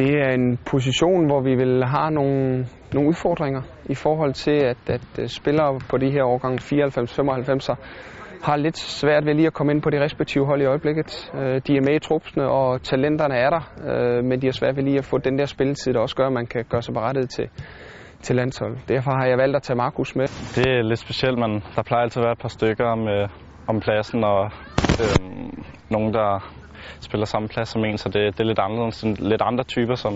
Det er en position, hvor vi vil have nogle, nogle udfordringer i forhold til, at, at øh, spillere på de her årgange 94-95 har lidt svært ved lige at komme ind på de respektive hold i øjeblikket. Øh, de er med i trupsene, og talenterne er der, øh, men de har svært ved lige at få den der spilletid, der også gør, at man kan gøre sig berettiget til, til landshold. Derfor har jeg valgt at tage Markus med. Det er lidt specielt, men der plejer altid at være et par stykker om, øh, om pladsen, og øh, nogen, der spiller samme plads som en, så det, det er lidt anderledes. Lidt andre typer, som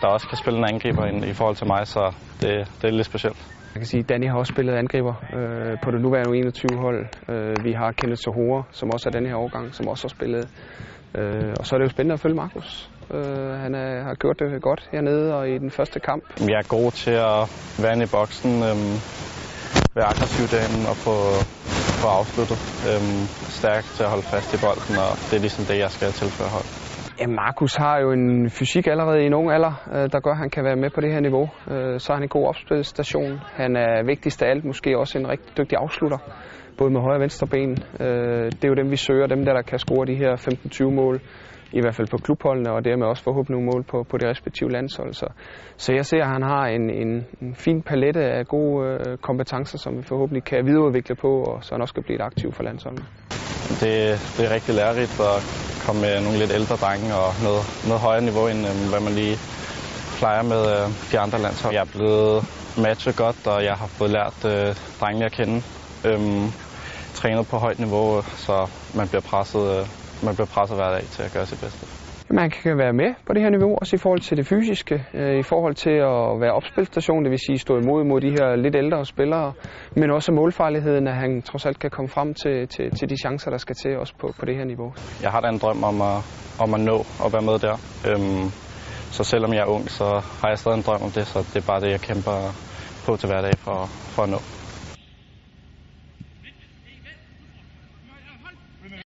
der også kan spille en angriber ind, i forhold til mig, så det, det er lidt specielt. Jeg kan sige, at Danny har også spillet angriber øh, på det nuværende 21-hold. Øh, vi har Kenneth Sohora, som også er den her årgang, som også har spillet. Øh, og så er det jo spændende at følge Markus. Øh, han er, har gjort det godt hernede og i den første kamp. Jeg er god til at være inde i boksen, øh, være aggressiv derinde og få, få afsluttet. Øhm, stærk til at holde fast i bolden, og det er ligesom det, jeg skal tilføre hold. Ja, Markus har jo en fysik allerede i en ung alder, øh, der gør, at han kan være med på det her niveau. Øh, så er han en god opspilstation. Han er vigtigst af alt måske også en rigtig dygtig afslutter, både med højre og venstre ben. Øh, det er jo dem, vi søger, dem der, der kan score de her 15-20 mål i hvert fald på klubholdene, og dermed også forhåbentlig nogle mål på, på de respektive landshold. Så, så jeg ser, at han har en, en, en fin palette af gode øh, kompetencer, som vi forhåbentlig kan videreudvikle på, og så han også kan blive et aktiv for landsholdene. Det, det er rigtig lærerigt at komme med nogle lidt ældre drenge og noget, noget højere niveau, end øh, hvad man lige plejer med øh, de andre landshold. Jeg er blevet matchet godt, og jeg har fået lært øh, drengene at kende. Øhm, trænet på højt niveau, øh, så man bliver presset øh, man bliver presset hver dag til at gøre sit bedste. Man kan være med på det her niveau, også i forhold til det fysiske, i forhold til at være opspilstation, det vil sige stå imod mod de her lidt ældre spillere, men også målfarligheden, at han trods alt kan komme frem til, til, til de chancer, der skal til også på, på det her niveau. Jeg har da en drøm om at, om at nå og være med der. Øhm, så selvom jeg er ung, så har jeg stadig en drøm om det, så det er bare det, jeg kæmper på til hverdag for, for at nå.